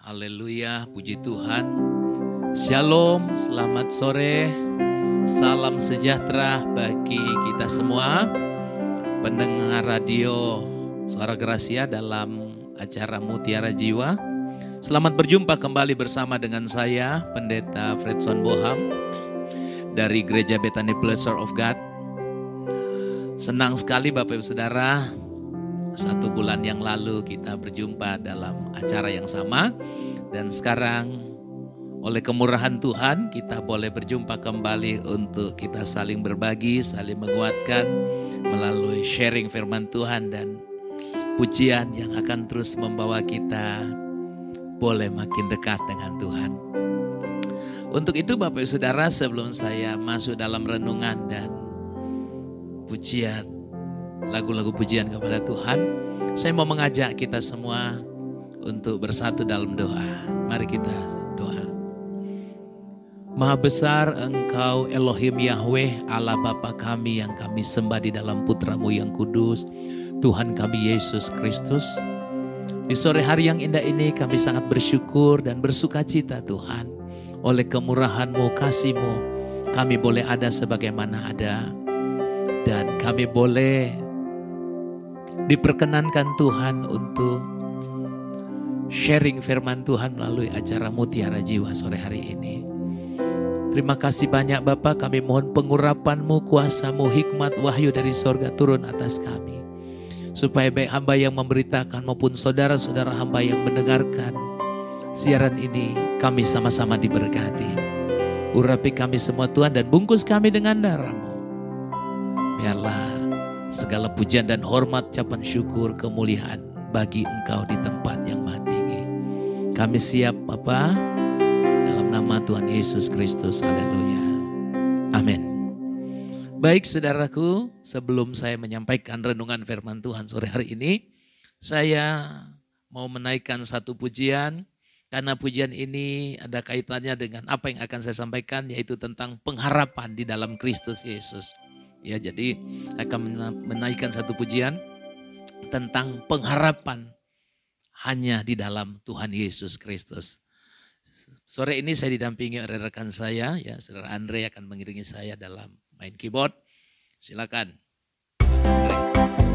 Haleluya, puji Tuhan. Shalom, selamat sore. Salam sejahtera bagi kita semua. Pendengar radio Suara Gracia dalam acara Mutiara Jiwa. Selamat berjumpa kembali bersama dengan saya, Pendeta Fredson Boham dari Gereja Bethany Pleasure of God. Senang sekali Bapak Ibu Saudara, satu bulan yang lalu kita berjumpa dalam acara yang sama dan sekarang oleh kemurahan Tuhan kita boleh berjumpa kembali untuk kita saling berbagi, saling menguatkan melalui sharing firman Tuhan dan pujian yang akan terus membawa kita boleh makin dekat dengan Tuhan. Untuk itu Bapak Ibu Saudara sebelum saya masuk dalam renungan dan pujian lagu-lagu pujian kepada Tuhan, saya mau mengajak kita semua untuk bersatu dalam doa. Mari kita doa. Maha besar engkau Elohim Yahweh Allah Bapa kami yang kami sembah di dalam putramu yang kudus. Tuhan kami Yesus Kristus. Di sore hari yang indah ini kami sangat bersyukur dan bersuka cita Tuhan. Oleh kemurahanmu, kasihmu, kami boleh ada sebagaimana ada. Dan kami boleh diperkenankan Tuhan untuk sharing firman Tuhan melalui acara Mutiara Jiwa sore hari ini. Terima kasih banyak Bapak, kami mohon pengurapanmu, kuasamu, hikmat, wahyu dari sorga turun atas kami. Supaya baik hamba yang memberitakan maupun saudara-saudara hamba yang mendengarkan siaran ini, kami sama-sama diberkati. Urapi kami semua Tuhan dan bungkus kami dengan darahmu. Biarlah Segala pujian dan hormat, capan syukur, kemuliaan bagi engkau di tempat yang maha tinggi. Kami siap Bapa dalam nama Tuhan Yesus Kristus. Haleluya. Amin. Baik saudaraku, sebelum saya menyampaikan renungan firman Tuhan sore hari ini, saya mau menaikkan satu pujian karena pujian ini ada kaitannya dengan apa yang akan saya sampaikan yaitu tentang pengharapan di dalam Kristus Yesus. Ya, jadi akan menaikkan satu pujian tentang pengharapan hanya di dalam Tuhan Yesus Kristus. Sore ini saya didampingi oleh rekan saya, ya, Saudara Andre akan mengiringi saya dalam main keyboard. Silakan. Pengharapanku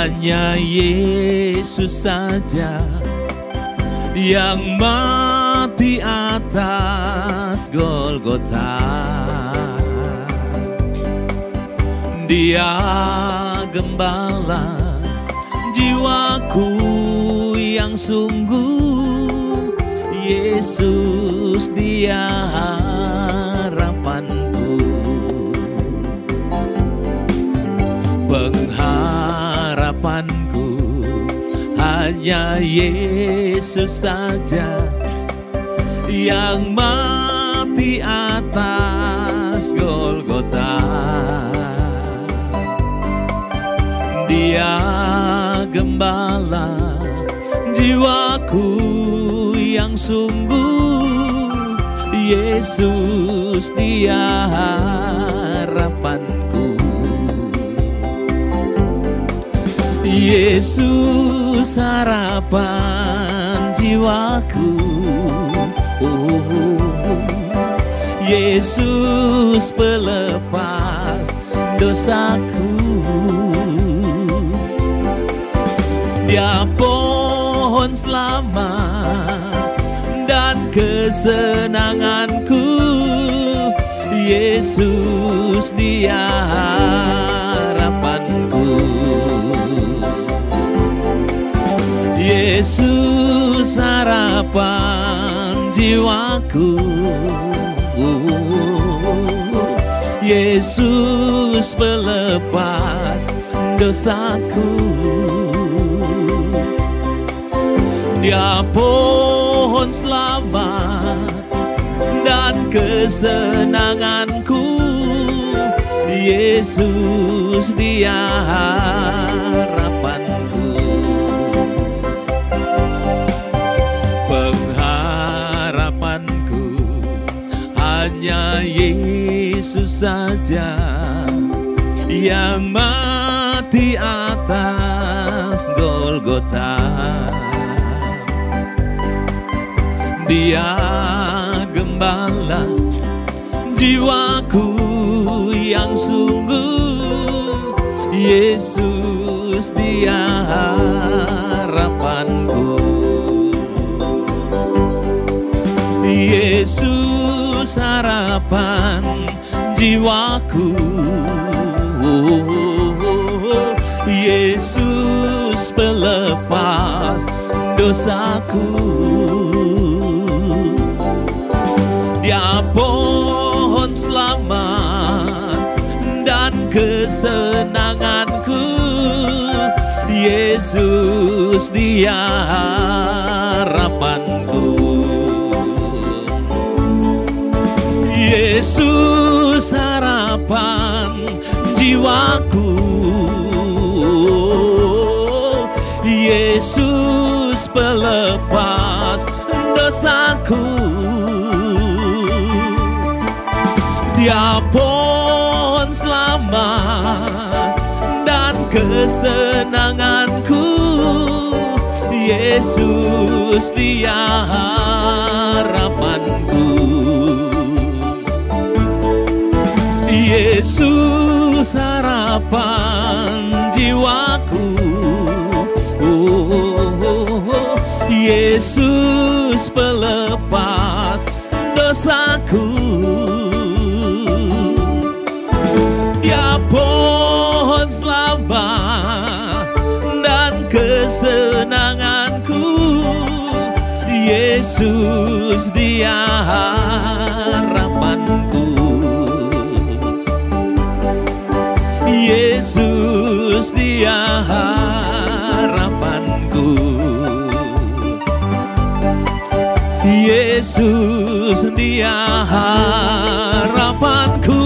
hanya Yesus saja yang mati atas Golgota. Dia gembala jiwaku yang sungguh Yesus dia hanya Yesus saja yang mati atas Golgota. Dia gembala jiwaku yang sungguh Yesus dia Yesus harapan jiwaku. Oh, Yesus pelepas dosaku. Dia pohon selamat dan kesenanganku. Yesus dia harapanku Yesus harapan jiwaku. Yesus pelepas dosaku. Dia pohon selamat dan kesenanganku. Yesus dia harapan Yesus saja yang mati atas Golgota. Dia gembala jiwaku yang sungguh Yesus dia harapanku Yesus harapan jiwaku. Yesus pelepas dosaku. Dia pohon selamat dan kesenanganku. Yesus dia harapanku. Yesus harapan jiwaku. Yesus pelepas dosaku. Dia pohon selamat dan kesenanganku. Yesus dia Yesus harapan jiwaku. Oh, Yesus pelepas dosaku. Dia pohon selamat dan kesenanganku Yesus dia harapanku Yesus dia harapanku. Yesus dia harapanku.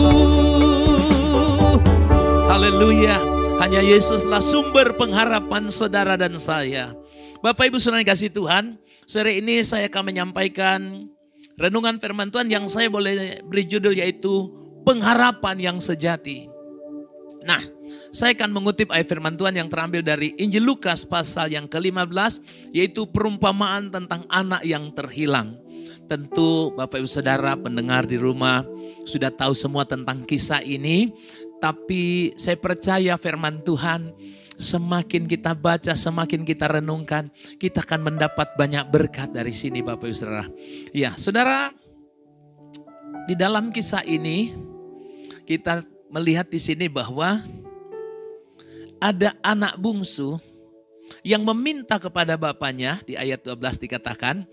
Haleluya. Hanya Yesuslah sumber pengharapan saudara dan saya. Bapak Ibu Saudara kasih Tuhan Sore ini saya akan menyampaikan Renungan firman Tuhan yang saya boleh beri judul yaitu Pengharapan yang sejati. Nah, saya akan mengutip ayat firman Tuhan yang terambil dari Injil Lukas pasal yang ke-15, yaitu perumpamaan tentang anak yang terhilang. Tentu Bapak Ibu Saudara pendengar di rumah sudah tahu semua tentang kisah ini, tapi saya percaya firman Tuhan semakin kita baca, semakin kita renungkan, kita akan mendapat banyak berkat dari sini Bapak Ibu Saudara. Ya, Saudara, di dalam kisah ini kita melihat di sini bahwa ada anak bungsu yang meminta kepada bapaknya di ayat 12 dikatakan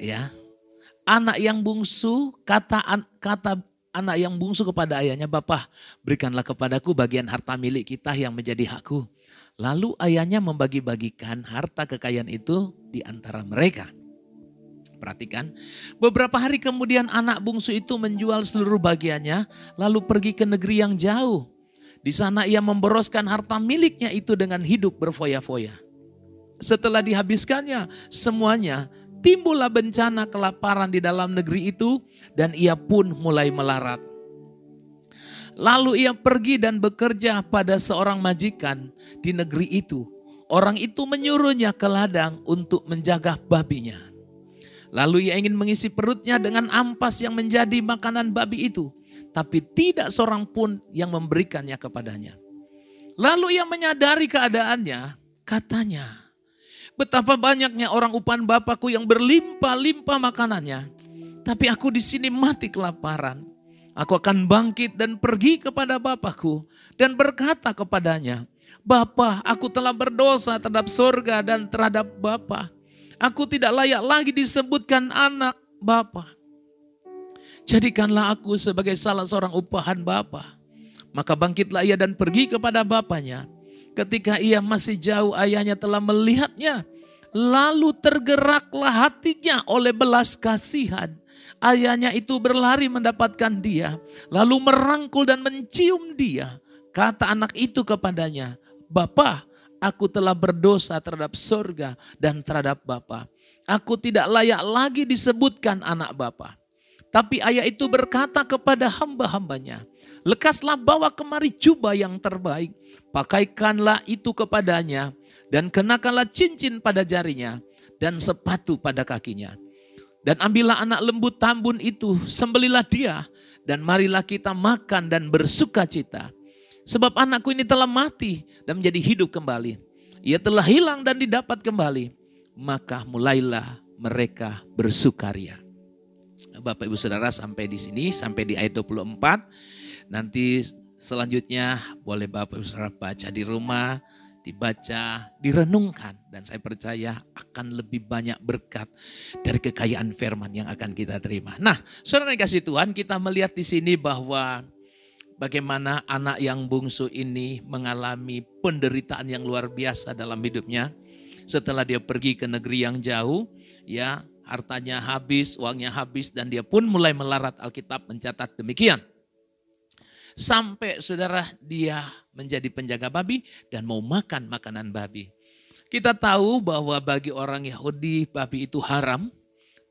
ya anak yang bungsu kata kata anak yang bungsu kepada ayahnya bapak berikanlah kepadaku bagian harta milik kita yang menjadi hakku lalu ayahnya membagi-bagikan harta kekayaan itu di antara mereka Perhatikan, beberapa hari kemudian anak bungsu itu menjual seluruh bagiannya, lalu pergi ke negeri yang jauh. Di sana ia memboroskan harta miliknya itu dengan hidup berfoya-foya. Setelah dihabiskannya semuanya, timbullah bencana kelaparan di dalam negeri itu dan ia pun mulai melarat. Lalu ia pergi dan bekerja pada seorang majikan di negeri itu. Orang itu menyuruhnya ke ladang untuk menjaga babinya. Lalu ia ingin mengisi perutnya dengan ampas yang menjadi makanan babi itu. Tapi tidak seorang pun yang memberikannya kepadanya. Lalu ia menyadari keadaannya, katanya, betapa banyaknya orang upan bapakku yang berlimpah-limpah makanannya. Tapi aku di sini mati kelaparan. Aku akan bangkit dan pergi kepada bapakku dan berkata kepadanya, Bapa, aku telah berdosa terhadap sorga dan terhadap Bapa Aku tidak layak lagi disebutkan anak Bapa. Jadikanlah aku sebagai salah seorang upahan Bapa. Maka bangkitlah ia dan pergi kepada bapaknya. Ketika ia masih jauh ayahnya telah melihatnya. Lalu tergeraklah hatinya oleh belas kasihan. Ayahnya itu berlari mendapatkan dia. Lalu merangkul dan mencium dia. Kata anak itu kepadanya, Bapak, aku telah berdosa terhadap sorga dan terhadap Bapa. Aku tidak layak lagi disebutkan anak Bapa. Tapi ayah itu berkata kepada hamba-hambanya, lekaslah bawa kemari jubah yang terbaik, pakaikanlah itu kepadanya, dan kenakanlah cincin pada jarinya, dan sepatu pada kakinya. Dan ambillah anak lembu tambun itu, sembelilah dia, dan marilah kita makan dan bersuka cita. Sebab anakku ini telah mati dan menjadi hidup kembali. Ia telah hilang dan didapat kembali. Maka mulailah mereka bersukaria. Bapak Ibu Saudara sampai di sini, sampai di ayat 24. Nanti selanjutnya boleh Bapak Ibu Saudara baca di rumah, dibaca, direnungkan. Dan saya percaya akan lebih banyak berkat dari kekayaan firman yang akan kita terima. Nah, saudara kasih Tuhan, kita melihat di sini bahwa bagaimana anak yang bungsu ini mengalami penderitaan yang luar biasa dalam hidupnya. Setelah dia pergi ke negeri yang jauh, ya hartanya habis, uangnya habis, dan dia pun mulai melarat Alkitab mencatat demikian. Sampai saudara dia menjadi penjaga babi dan mau makan makanan babi. Kita tahu bahwa bagi orang Yahudi babi itu haram,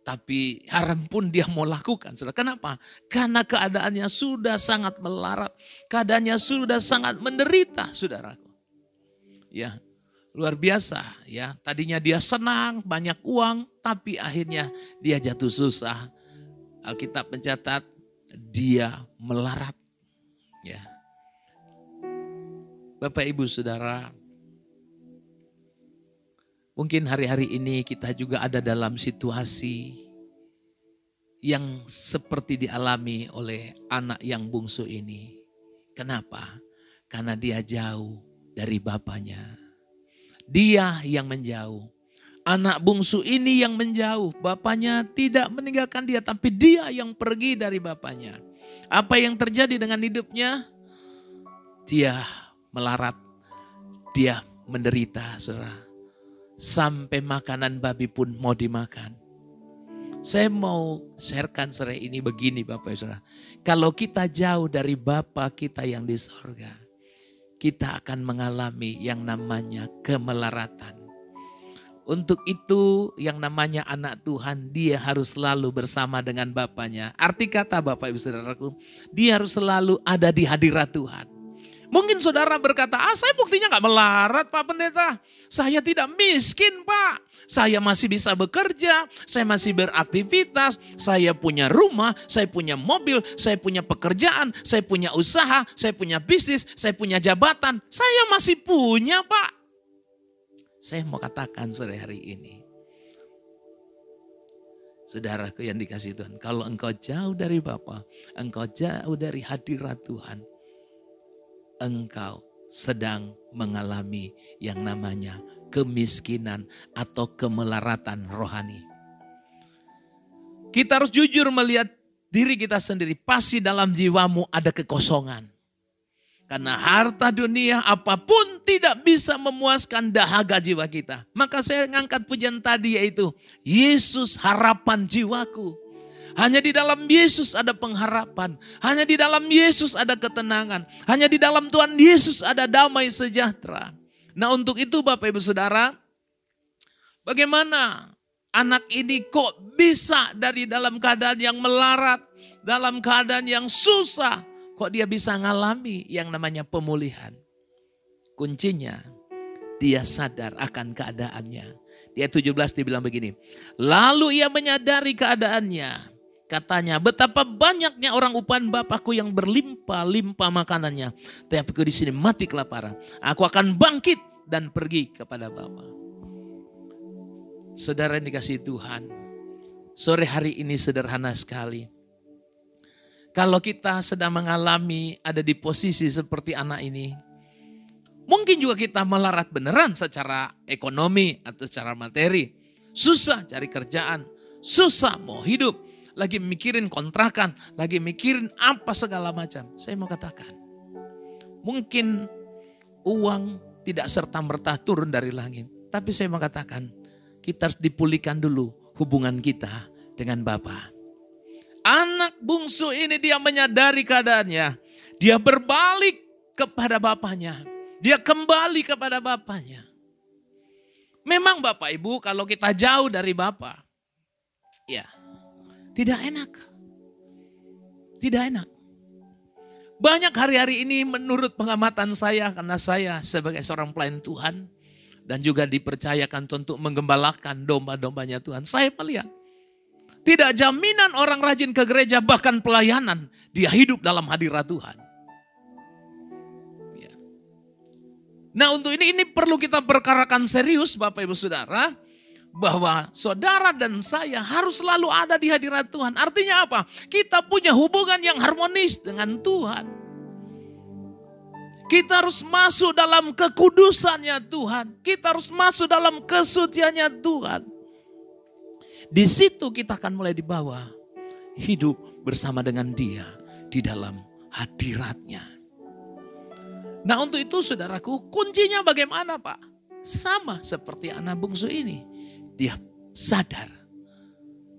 tapi haram pun dia mau lakukan. Saudara. Kenapa? Karena keadaannya sudah sangat melarat, keadaannya sudah sangat menderita, saudaraku. Ya, luar biasa ya. Tadinya dia senang, banyak uang, tapi akhirnya dia jatuh susah. Alkitab mencatat dia melarat. Ya. Bapak Ibu Saudara, mungkin hari-hari ini kita juga ada dalam situasi yang seperti dialami oleh anak yang bungsu ini. Kenapa? Karena dia jauh dari bapaknya. Dia yang menjauh. Anak bungsu ini yang menjauh. Bapaknya tidak meninggalkan dia, tapi dia yang pergi dari bapaknya. Apa yang terjadi dengan hidupnya? Dia melarat. Dia menderita, saudara. Sampai makanan babi pun mau dimakan. Saya mau sharekan sore ini begini Bapak Saudara. Kalau kita jauh dari Bapa kita yang di sorga kita akan mengalami yang namanya kemelaratan. Untuk itu yang namanya anak Tuhan dia harus selalu bersama dengan Bapaknya. Arti kata Bapak Ibu Saudaraku, dia harus selalu ada di hadirat Tuhan. Mungkin saudara berkata, ah saya buktinya gak melarat Pak Pendeta. Saya tidak miskin Pak. Saya masih bisa bekerja, saya masih beraktivitas, saya punya rumah, saya punya mobil, saya punya pekerjaan, saya punya usaha, saya punya bisnis, saya punya jabatan. Saya masih punya Pak. Saya mau katakan sore hari ini. Saudaraku yang dikasih Tuhan, kalau engkau jauh dari Bapa, engkau jauh dari hadirat Tuhan, engkau sedang mengalami yang namanya kemiskinan atau kemelaratan rohani. Kita harus jujur melihat diri kita sendiri. Pasti dalam jiwamu ada kekosongan. Karena harta dunia apa pun tidak bisa memuaskan dahaga jiwa kita. Maka saya ngangkat pujian tadi yaitu Yesus harapan jiwaku. Hanya di dalam Yesus ada pengharapan. Hanya di dalam Yesus ada ketenangan. Hanya di dalam Tuhan Yesus ada damai sejahtera. Nah untuk itu Bapak Ibu Saudara, bagaimana anak ini kok bisa dari dalam keadaan yang melarat, dalam keadaan yang susah, kok dia bisa ngalami yang namanya pemulihan. Kuncinya dia sadar akan keadaannya. Di ayat 17 dibilang begini. Lalu ia menyadari keadaannya. Katanya, betapa banyaknya orang upahan Bapakku yang berlimpah-limpah makanannya. Tapi aku di sini mati kelaparan. Aku akan bangkit dan pergi kepada Bapa. Saudara yang dikasih Tuhan, sore hari ini sederhana sekali. Kalau kita sedang mengalami ada di posisi seperti anak ini, mungkin juga kita melarat beneran secara ekonomi atau secara materi. Susah cari kerjaan, susah mau hidup, lagi mikirin kontrakan, lagi mikirin apa segala macam. Saya mau katakan, mungkin uang tidak serta-merta turun dari langit. Tapi saya mau katakan, kita harus dipulihkan dulu hubungan kita dengan Bapa. Anak bungsu ini dia menyadari keadaannya. Dia berbalik kepada bapaknya. Dia kembali kepada bapaknya. Memang Bapak Ibu kalau kita jauh dari Bapak, ya tidak enak. Tidak enak. Banyak hari-hari ini menurut pengamatan saya karena saya sebagai seorang pelayan Tuhan dan juga dipercayakan untuk menggembalakan domba-dombanya Tuhan. Saya melihat tidak jaminan orang rajin ke gereja bahkan pelayanan dia hidup dalam hadirat Tuhan. Ya. Nah untuk ini ini perlu kita perkarakan serius Bapak Ibu Saudara bahwa saudara dan saya harus selalu ada di hadirat Tuhan. Artinya apa? Kita punya hubungan yang harmonis dengan Tuhan. Kita harus masuk dalam kekudusannya Tuhan. Kita harus masuk dalam kesuciannya Tuhan. Di situ kita akan mulai dibawa hidup bersama dengan dia di dalam hadiratnya. Nah untuk itu saudaraku kuncinya bagaimana Pak? Sama seperti anak bungsu ini dia sadar,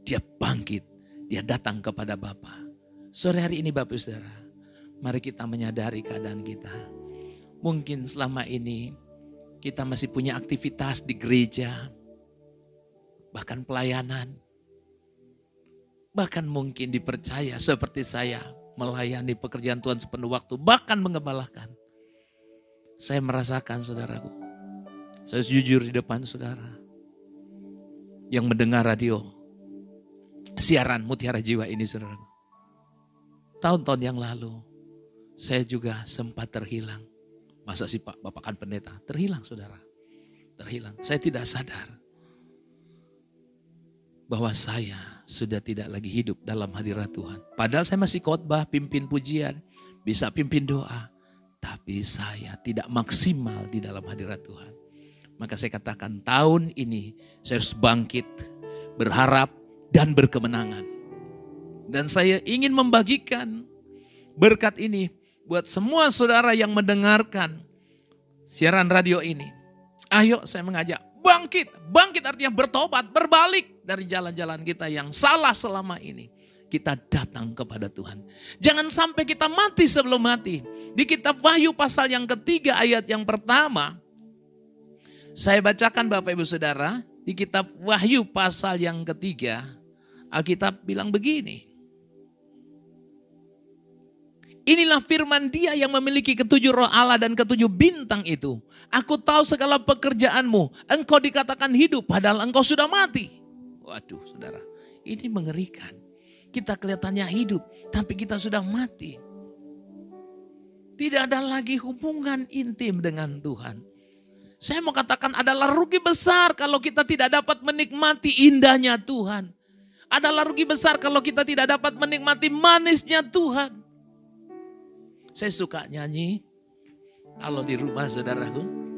dia bangkit, dia datang kepada Bapa. Sore hari ini Bapak Saudara, mari kita menyadari keadaan kita. Mungkin selama ini kita masih punya aktivitas di gereja, bahkan pelayanan. Bahkan mungkin dipercaya seperti saya melayani pekerjaan Tuhan sepenuh waktu, bahkan mengembalakan. Saya merasakan saudaraku, saya jujur di depan saudara yang mendengar radio siaran Mutiara Jiwa ini saudara. Tahun-tahun yang lalu saya juga sempat terhilang. Masa sih Pak, Bapak kan pendeta? Terhilang saudara. Terhilang. Saya tidak sadar bahwa saya sudah tidak lagi hidup dalam hadirat Tuhan. Padahal saya masih khotbah, pimpin pujian, bisa pimpin doa. Tapi saya tidak maksimal di dalam hadirat Tuhan. Maka saya katakan tahun ini saya harus bangkit, berharap dan berkemenangan. Dan saya ingin membagikan berkat ini buat semua saudara yang mendengarkan siaran radio ini. Ayo saya mengajak bangkit. Bangkit artinya bertobat, berbalik dari jalan-jalan kita yang salah selama ini. Kita datang kepada Tuhan. Jangan sampai kita mati sebelum mati. Di kitab Wahyu pasal yang ketiga ayat yang pertama. Saya bacakan Bapak Ibu Saudara di kitab Wahyu pasal yang ketiga. Alkitab bilang begini. Inilah firman dia yang memiliki ketujuh roh Allah dan ketujuh bintang itu. Aku tahu segala pekerjaanmu. Engkau dikatakan hidup padahal engkau sudah mati. Waduh saudara, ini mengerikan. Kita kelihatannya hidup tapi kita sudah mati. Tidak ada lagi hubungan intim dengan Tuhan. Saya mau katakan adalah rugi besar kalau kita tidak dapat menikmati indahnya Tuhan. Adalah rugi besar kalau kita tidak dapat menikmati manisnya Tuhan. Saya suka nyanyi kalau di rumah saudaraku.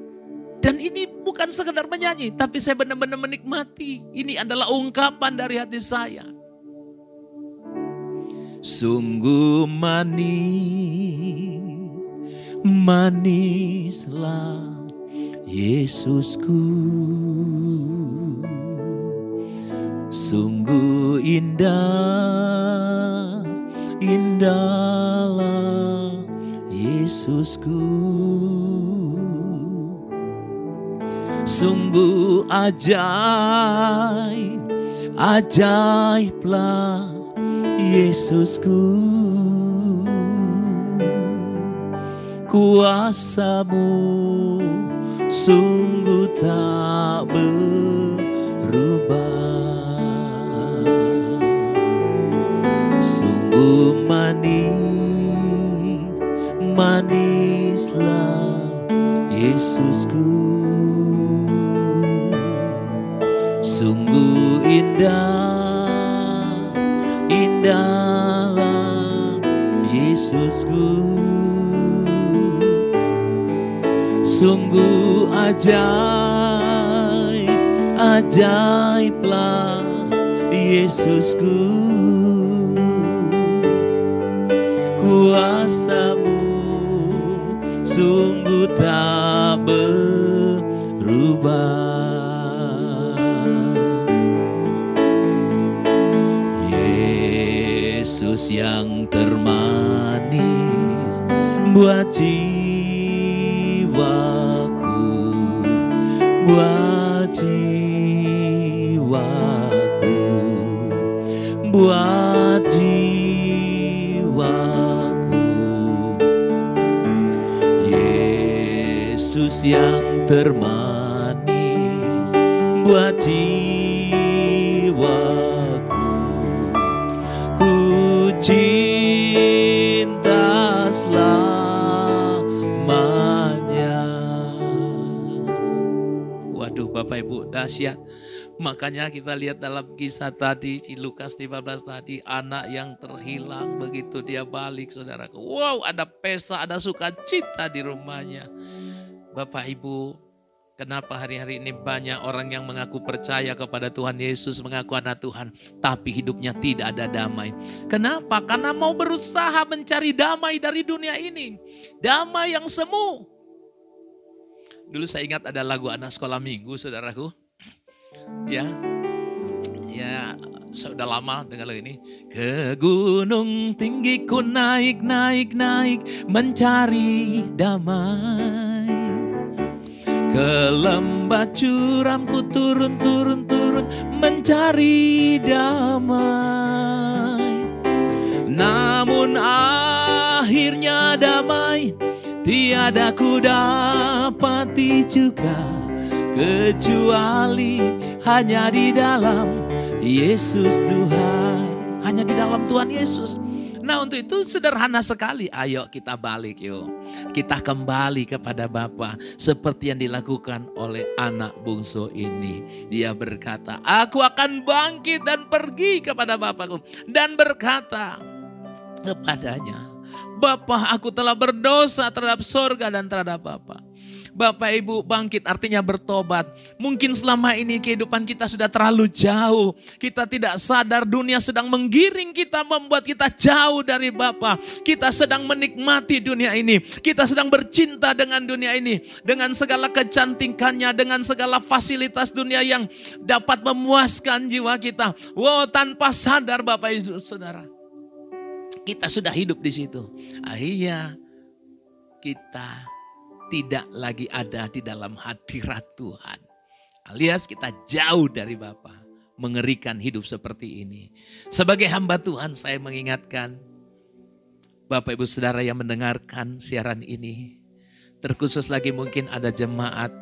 Dan ini bukan sekedar menyanyi, tapi saya benar-benar menikmati. Ini adalah ungkapan dari hati saya. Sungguh manis, manislah Yesusku Sungguh indah Indahlah Yesusku Sungguh ajaib Ajaiblah Yesusku. Kuasamu sungguh tak berubah. Sungguh manis manislah Yesusku indah indahlah Yesusku. Sungguh ajaib, ajaiblah Yesusku. Kuasamu sungguh tak berubah yang termanis buat jiwaku, buat jiwaku, buat jiwaku. Yesus yang termanis Bapak Ibu dahsyat Makanya kita lihat dalam kisah tadi, di Lukas 15 tadi, anak yang terhilang begitu dia balik saudara. Wow ada pesta, ada sukacita di rumahnya. Bapak Ibu, kenapa hari-hari ini banyak orang yang mengaku percaya kepada Tuhan Yesus, mengaku anak Tuhan, tapi hidupnya tidak ada damai. Kenapa? Karena mau berusaha mencari damai dari dunia ini. Damai yang semu. Dulu saya ingat ada lagu anak sekolah minggu, saudaraku. Ya. Ya sudah lama dengan lagu ini. Ke gunung tinggi ku naik naik naik mencari damai. Ke lembah curam ku turun turun turun mencari damai. Namun akhirnya damai tiada ku dapati juga kecuali hanya di dalam Yesus Tuhan. Hanya di dalam Tuhan Yesus. Nah untuk itu sederhana sekali. Ayo kita balik yuk. Kita kembali kepada Bapa seperti yang dilakukan oleh anak bungsu ini. Dia berkata, aku akan bangkit dan pergi kepada Bapakku. Dan berkata kepadanya, Bapak aku telah berdosa terhadap sorga dan terhadap Bapak. Bapak Ibu bangkit artinya bertobat. Mungkin selama ini kehidupan kita sudah terlalu jauh. Kita tidak sadar dunia sedang menggiring kita membuat kita jauh dari Bapa. Kita sedang menikmati dunia ini. Kita sedang bercinta dengan dunia ini. Dengan segala kecantikannya, dengan segala fasilitas dunia yang dapat memuaskan jiwa kita. Wow, tanpa sadar Bapak Ibu Saudara. Kita sudah hidup di situ. Akhirnya kita tidak lagi ada di dalam hadirat Tuhan. Alias kita jauh dari Bapa. Mengerikan hidup seperti ini. Sebagai hamba Tuhan saya mengingatkan Bapak Ibu Saudara yang mendengarkan siaran ini. Terkhusus lagi mungkin ada jemaat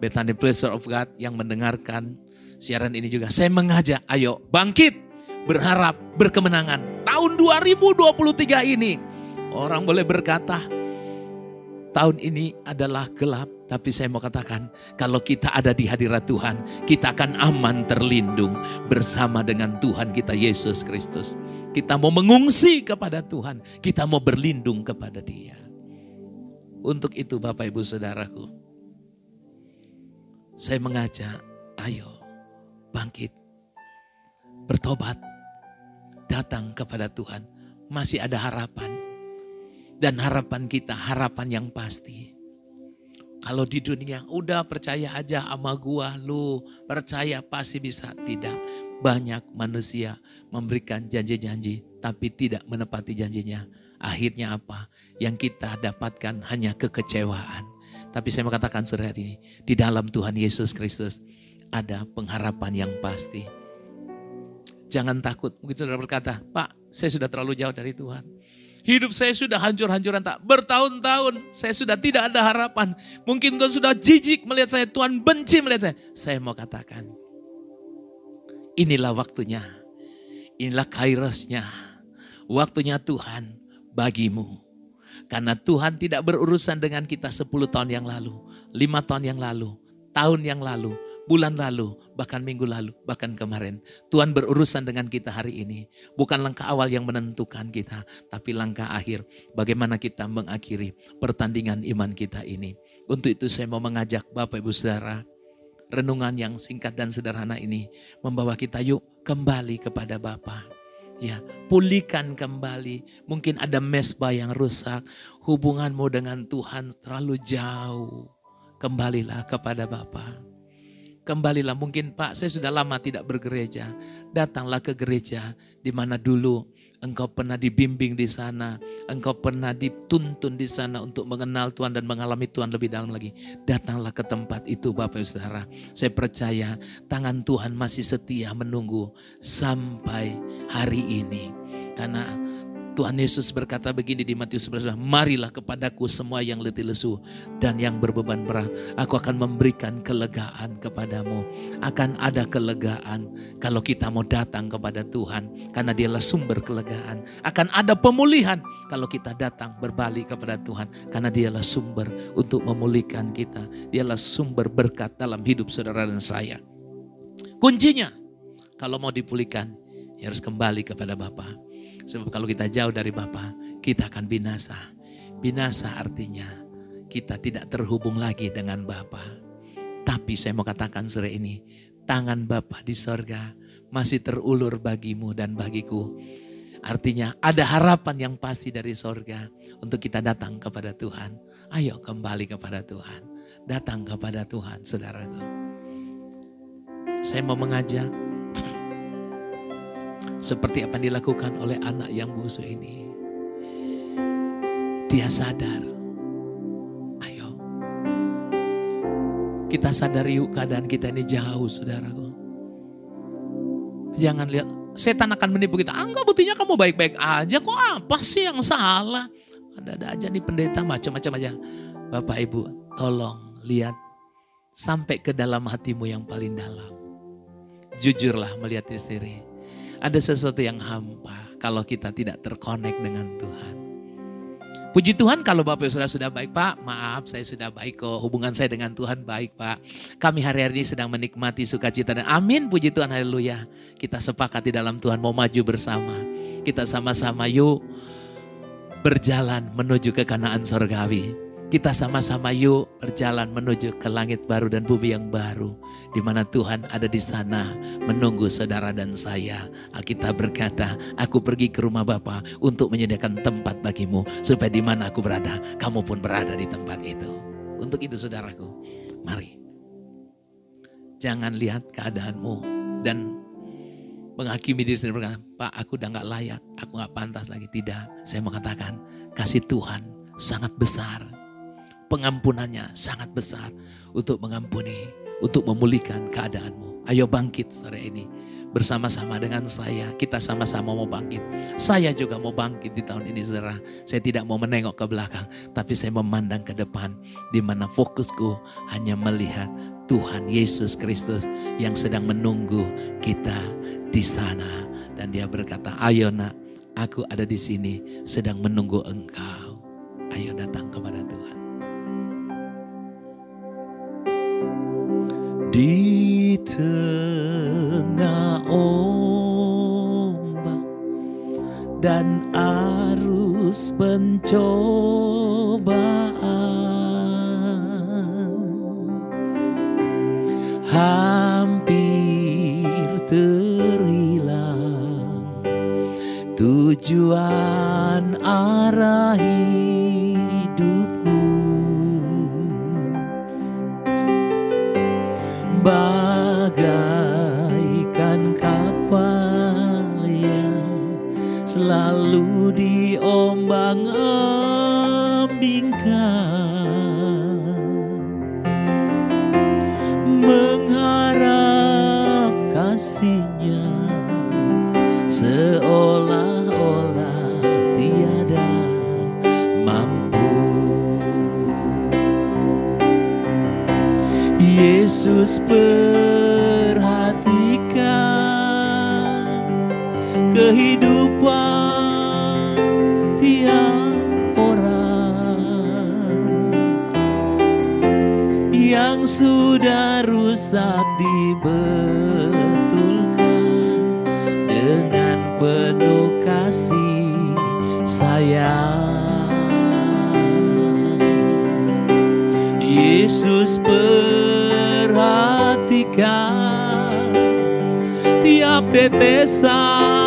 Bethany Pleasure of God yang mendengarkan siaran ini juga. Saya mengajak, ayo bangkit, berharap, berkemenangan. Tahun 2023 ini orang boleh berkata, tahun ini adalah gelap, tapi saya mau katakan, kalau kita ada di hadirat Tuhan, kita akan aman terlindung bersama dengan Tuhan kita Yesus Kristus. Kita mau mengungsi kepada Tuhan, kita mau berlindung kepada Dia. Untuk itu Bapak Ibu Saudaraku, saya mengajak, ayo bangkit, bertobat, datang kepada Tuhan. Masih ada harapan dan harapan kita harapan yang pasti. Kalau di dunia udah percaya aja sama gua, lu percaya pasti bisa. Tidak. Banyak manusia memberikan janji-janji tapi tidak menepati janjinya. Akhirnya apa? Yang kita dapatkan hanya kekecewaan. Tapi saya mau katakan saudara ini, di dalam Tuhan Yesus Kristus ada pengharapan yang pasti. Jangan takut. Mungkin saudara berkata, Pak saya sudah terlalu jauh dari Tuhan. Hidup saya sudah hancur-hancuran tak. Bertahun-tahun saya sudah tidak ada harapan. Mungkin Tuhan sudah jijik melihat saya. Tuhan benci melihat saya. Saya mau katakan. Inilah waktunya. Inilah kairosnya. Waktunya Tuhan bagimu. Karena Tuhan tidak berurusan dengan kita 10 tahun yang lalu. 5 tahun yang lalu. Tahun yang lalu bulan lalu, bahkan minggu lalu, bahkan kemarin. Tuhan berurusan dengan kita hari ini. Bukan langkah awal yang menentukan kita, tapi langkah akhir. Bagaimana kita mengakhiri pertandingan iman kita ini. Untuk itu saya mau mengajak Bapak Ibu Saudara, renungan yang singkat dan sederhana ini membawa kita yuk kembali kepada Bapa. Ya, pulihkan kembali. Mungkin ada mesbah yang rusak, hubunganmu dengan Tuhan terlalu jauh. Kembalilah kepada Bapa. Kembalilah mungkin Pak saya sudah lama tidak bergereja. Datanglah ke gereja di mana dulu engkau pernah dibimbing di sana. Engkau pernah dituntun di sana untuk mengenal Tuhan dan mengalami Tuhan lebih dalam lagi. Datanglah ke tempat itu Bapak Ibu Saudara. Saya percaya tangan Tuhan masih setia menunggu sampai hari ini. Karena Tuhan Yesus berkata begini di Matius 11, Marilah kepadaku semua yang letih lesu dan yang berbeban berat. Aku akan memberikan kelegaan kepadamu. Akan ada kelegaan kalau kita mau datang kepada Tuhan. Karena dialah sumber kelegaan. Akan ada pemulihan kalau kita datang berbalik kepada Tuhan. Karena dialah sumber untuk memulihkan kita. Dialah sumber berkat dalam hidup saudara dan saya. Kuncinya kalau mau dipulihkan ya harus kembali kepada Bapak Sebab kalau kita jauh dari Bapa, kita akan binasa. Binasa artinya kita tidak terhubung lagi dengan Bapa. Tapi saya mau katakan sore ini, tangan Bapa di sorga masih terulur bagimu dan bagiku. Artinya ada harapan yang pasti dari sorga untuk kita datang kepada Tuhan. Ayo kembali kepada Tuhan. Datang kepada Tuhan, saudaraku. Saya mau mengajak seperti apa yang dilakukan oleh anak yang busuk ini. Dia sadar. Ayo. Kita sadar yuk keadaan kita ini jauh saudaraku. Jangan lihat setan akan menipu kita. Ah, enggak buktinya kamu baik-baik aja. Kok apa sih yang salah? Ada-ada aja nih pendeta macam-macam aja. Bapak Ibu tolong lihat sampai ke dalam hatimu yang paling dalam. Jujurlah melihat diri ada sesuatu yang hampa kalau kita tidak terkonek dengan Tuhan. Puji Tuhan kalau Bapak sudah sudah baik Pak, maaf saya sudah baik kok. Hubungan saya dengan Tuhan baik Pak. Kami hari-hari ini sedang menikmati sukacita dan amin puji Tuhan haleluya. Kita sepakat di dalam Tuhan mau maju bersama. Kita sama-sama yuk berjalan menuju ke kanaan sorgawi. Kita sama-sama yuk berjalan menuju ke langit baru dan bumi yang baru. Di mana Tuhan ada di sana menunggu saudara dan saya. Alkitab berkata, aku pergi ke rumah Bapa untuk menyediakan tempat bagimu. Supaya di mana aku berada, kamu pun berada di tempat itu. Untuk itu saudaraku, mari. Jangan lihat keadaanmu dan menghakimi diri sendiri berkata, Pak aku udah gak layak, aku gak pantas lagi. Tidak, saya mengatakan kasih Tuhan sangat besar pengampunannya sangat besar untuk mengampuni, untuk memulihkan keadaanmu. Ayo bangkit sore ini bersama-sama dengan saya. Kita sama-sama mau bangkit. Saya juga mau bangkit di tahun ini saudara. Saya tidak mau menengok ke belakang, tapi saya memandang ke depan di mana fokusku hanya melihat Tuhan Yesus Kristus yang sedang menunggu kita di sana. Dan dia berkata, ayo nak, aku ada di sini sedang menunggu engkau. Ayo datang kepada Tuhan. Di tengah ombak dan arus pencobaan hampir terhilang tujuan arah bagaikan selalu diombang-ambingkan. Mengharap kasihnya seolah-olah tiada mampu. Yesus ber Yesus perhatikan. Tiap tetesan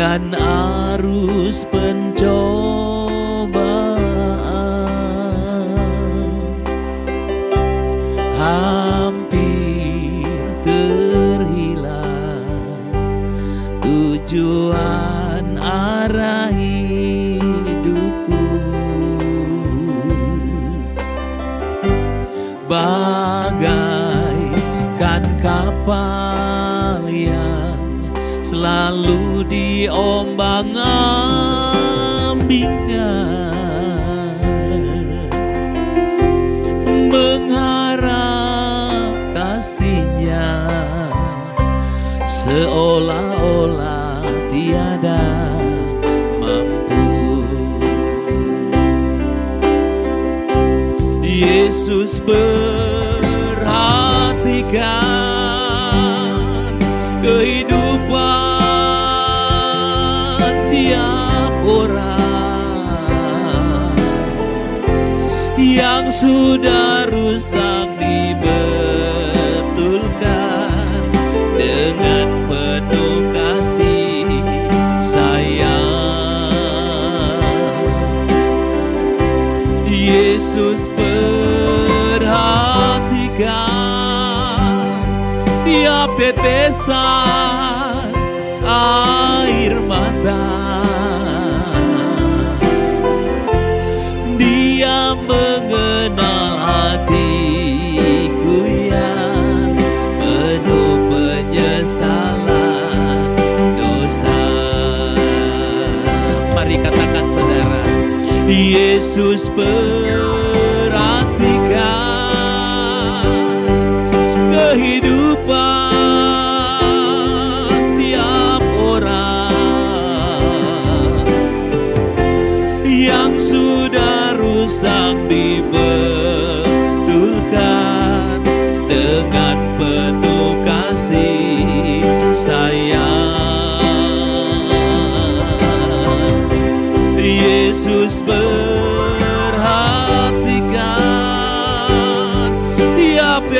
dan arus pencobaan diombang ambingkan mengharap kasihnya seolah-olah tiada mampu. Yesus perhatikan sudah rusak dibetulkan. Dengan penuh kasih sayang. Yesus perhatikan tiap tetesan Yesus perhatikan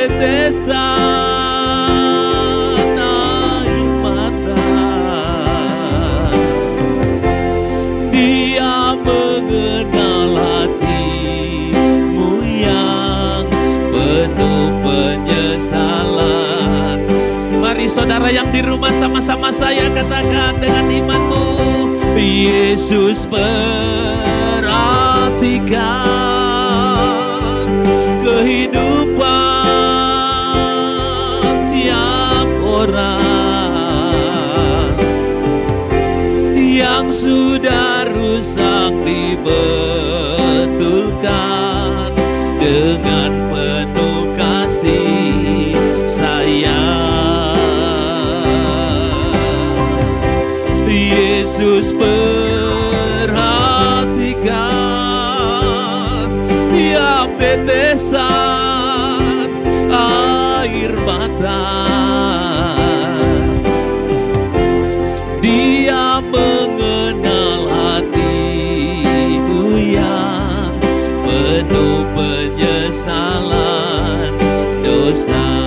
tiap tetesan air mata. Dia mengenal hatimu yang penuh penyesalan. Mari saudara yang di rumah sama-sama saya katakan dengan imanmu Yesus perhatikan rusak dibetulkan dengan penuh kasih sayang. Yesus perhatikan tiap tetesan air mata penyesalan dosa.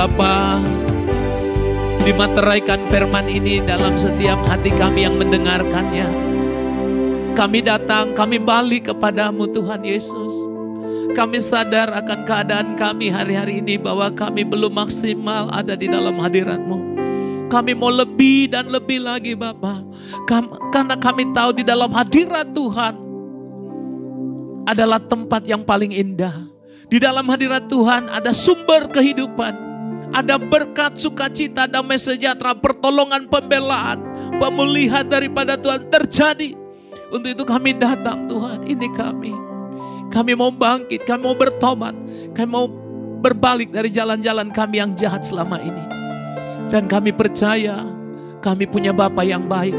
Bapa, dimateraikan firman ini dalam setiap hati kami yang mendengarkannya. Kami datang, kami balik kepadamu Tuhan Yesus. Kami sadar akan keadaan kami hari-hari ini bahwa kami belum maksimal ada di dalam hadiratmu. Kami mau lebih dan lebih lagi Bapa. Karena kami tahu di dalam hadirat Tuhan adalah tempat yang paling indah. Di dalam hadirat Tuhan ada sumber kehidupan. Ada berkat, sukacita, damai sejahtera, pertolongan, pembelaan, pemulihan daripada Tuhan terjadi. Untuk itu kami datang Tuhan, ini kami. Kami mau bangkit, kami mau bertobat, kami mau berbalik dari jalan-jalan kami yang jahat selama ini. Dan kami percaya kami punya Bapa yang baik.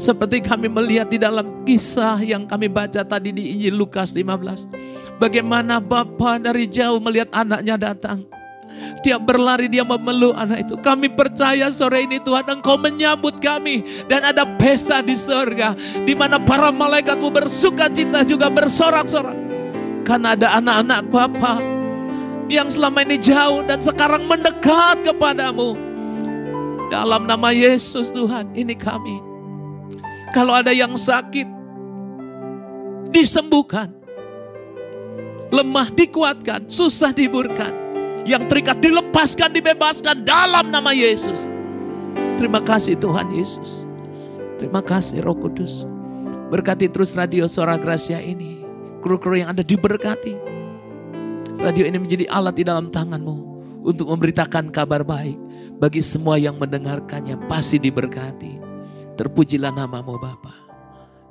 Seperti kami melihat di dalam kisah yang kami baca tadi di Injil Lukas 15. Bagaimana Bapa dari jauh melihat anaknya datang. Dia berlari, dia memeluk anak itu. Kami percaya sore ini Tuhan Engkau menyambut kami. Dan ada pesta di surga. Di mana para malaikatmu bersuka cita juga bersorak-sorak. Karena ada anak-anak Bapa yang selama ini jauh dan sekarang mendekat kepadamu. Dalam nama Yesus Tuhan, ini kami. Kalau ada yang sakit, disembuhkan. Lemah dikuatkan, susah diburkan yang terikat dilepaskan, dibebaskan dalam nama Yesus. Terima kasih Tuhan Yesus. Terima kasih Roh Kudus. Berkati terus radio Suara Gracia ini. Kru-kru yang ada diberkati. Radio ini menjadi alat di dalam tanganmu untuk memberitakan kabar baik bagi semua yang mendengarkannya pasti diberkati. Terpujilah namamu Bapa.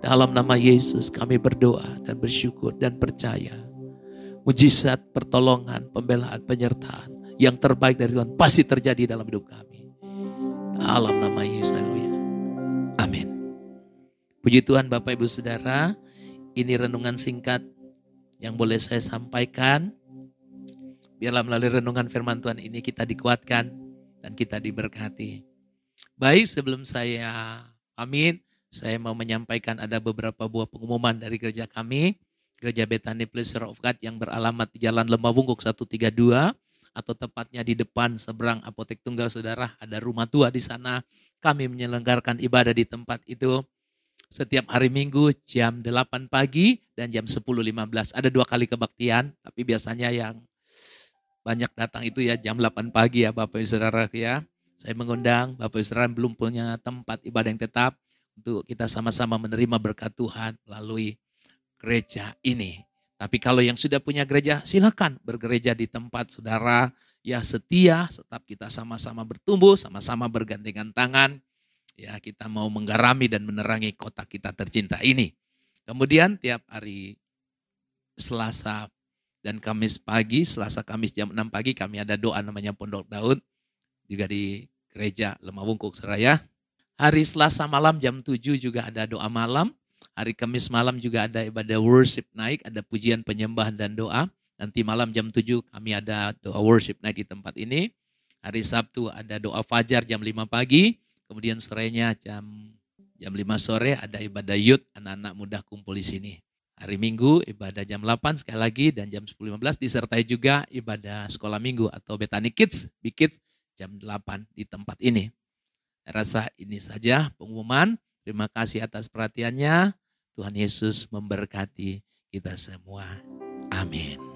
Dalam nama Yesus kami berdoa dan bersyukur dan percaya mujizat, pertolongan, pembelaan, penyertaan yang terbaik dari Tuhan pasti terjadi dalam hidup kami. Dalam nama Yesus, haleluya. Amin. Puji Tuhan Bapak Ibu Saudara, ini renungan singkat yang boleh saya sampaikan. Biarlah melalui renungan firman Tuhan ini kita dikuatkan dan kita diberkati. Baik, sebelum saya pamit, saya mau menyampaikan ada beberapa buah pengumuman dari gereja kami. Gereja Betani Pleasure of God yang beralamat di Jalan Lembah Bungkuk 132 atau tepatnya di depan seberang Apotek Tunggal Saudara ada rumah tua di sana. Kami menyelenggarakan ibadah di tempat itu setiap hari Minggu jam 8 pagi dan jam 10.15. Ada dua kali kebaktian, tapi biasanya yang banyak datang itu ya jam 8 pagi ya Bapak Ibu Saudara ya. Saya mengundang Bapak Ibu Saudara belum punya tempat ibadah yang tetap untuk kita sama-sama menerima berkat Tuhan melalui gereja ini. Tapi kalau yang sudah punya gereja, silakan bergereja di tempat saudara ya setia, tetap kita sama-sama bertumbuh, sama-sama bergandengan tangan. Ya kita mau menggarami dan menerangi kota kita tercinta ini. Kemudian tiap hari Selasa dan Kamis pagi, Selasa Kamis jam 6 pagi kami ada doa namanya Pondok Daud. Juga di gereja Lemah Bungkuk Seraya. Hari Selasa malam jam 7 juga ada doa malam. Hari Kamis malam juga ada ibadah worship naik, ada pujian penyembahan dan doa. Nanti malam jam 7 kami ada doa worship naik di tempat ini. Hari Sabtu ada doa fajar jam 5 pagi. Kemudian sorenya jam jam 5 sore ada ibadah youth, anak-anak muda kumpul di sini. Hari Minggu ibadah jam 8 sekali lagi dan jam 10.15 disertai juga ibadah sekolah minggu atau Betani Kids, Kids jam 8 di tempat ini. Saya rasa ini saja pengumuman. Terima kasih atas perhatiannya. Tuhan Yesus memberkati kita semua. Amin.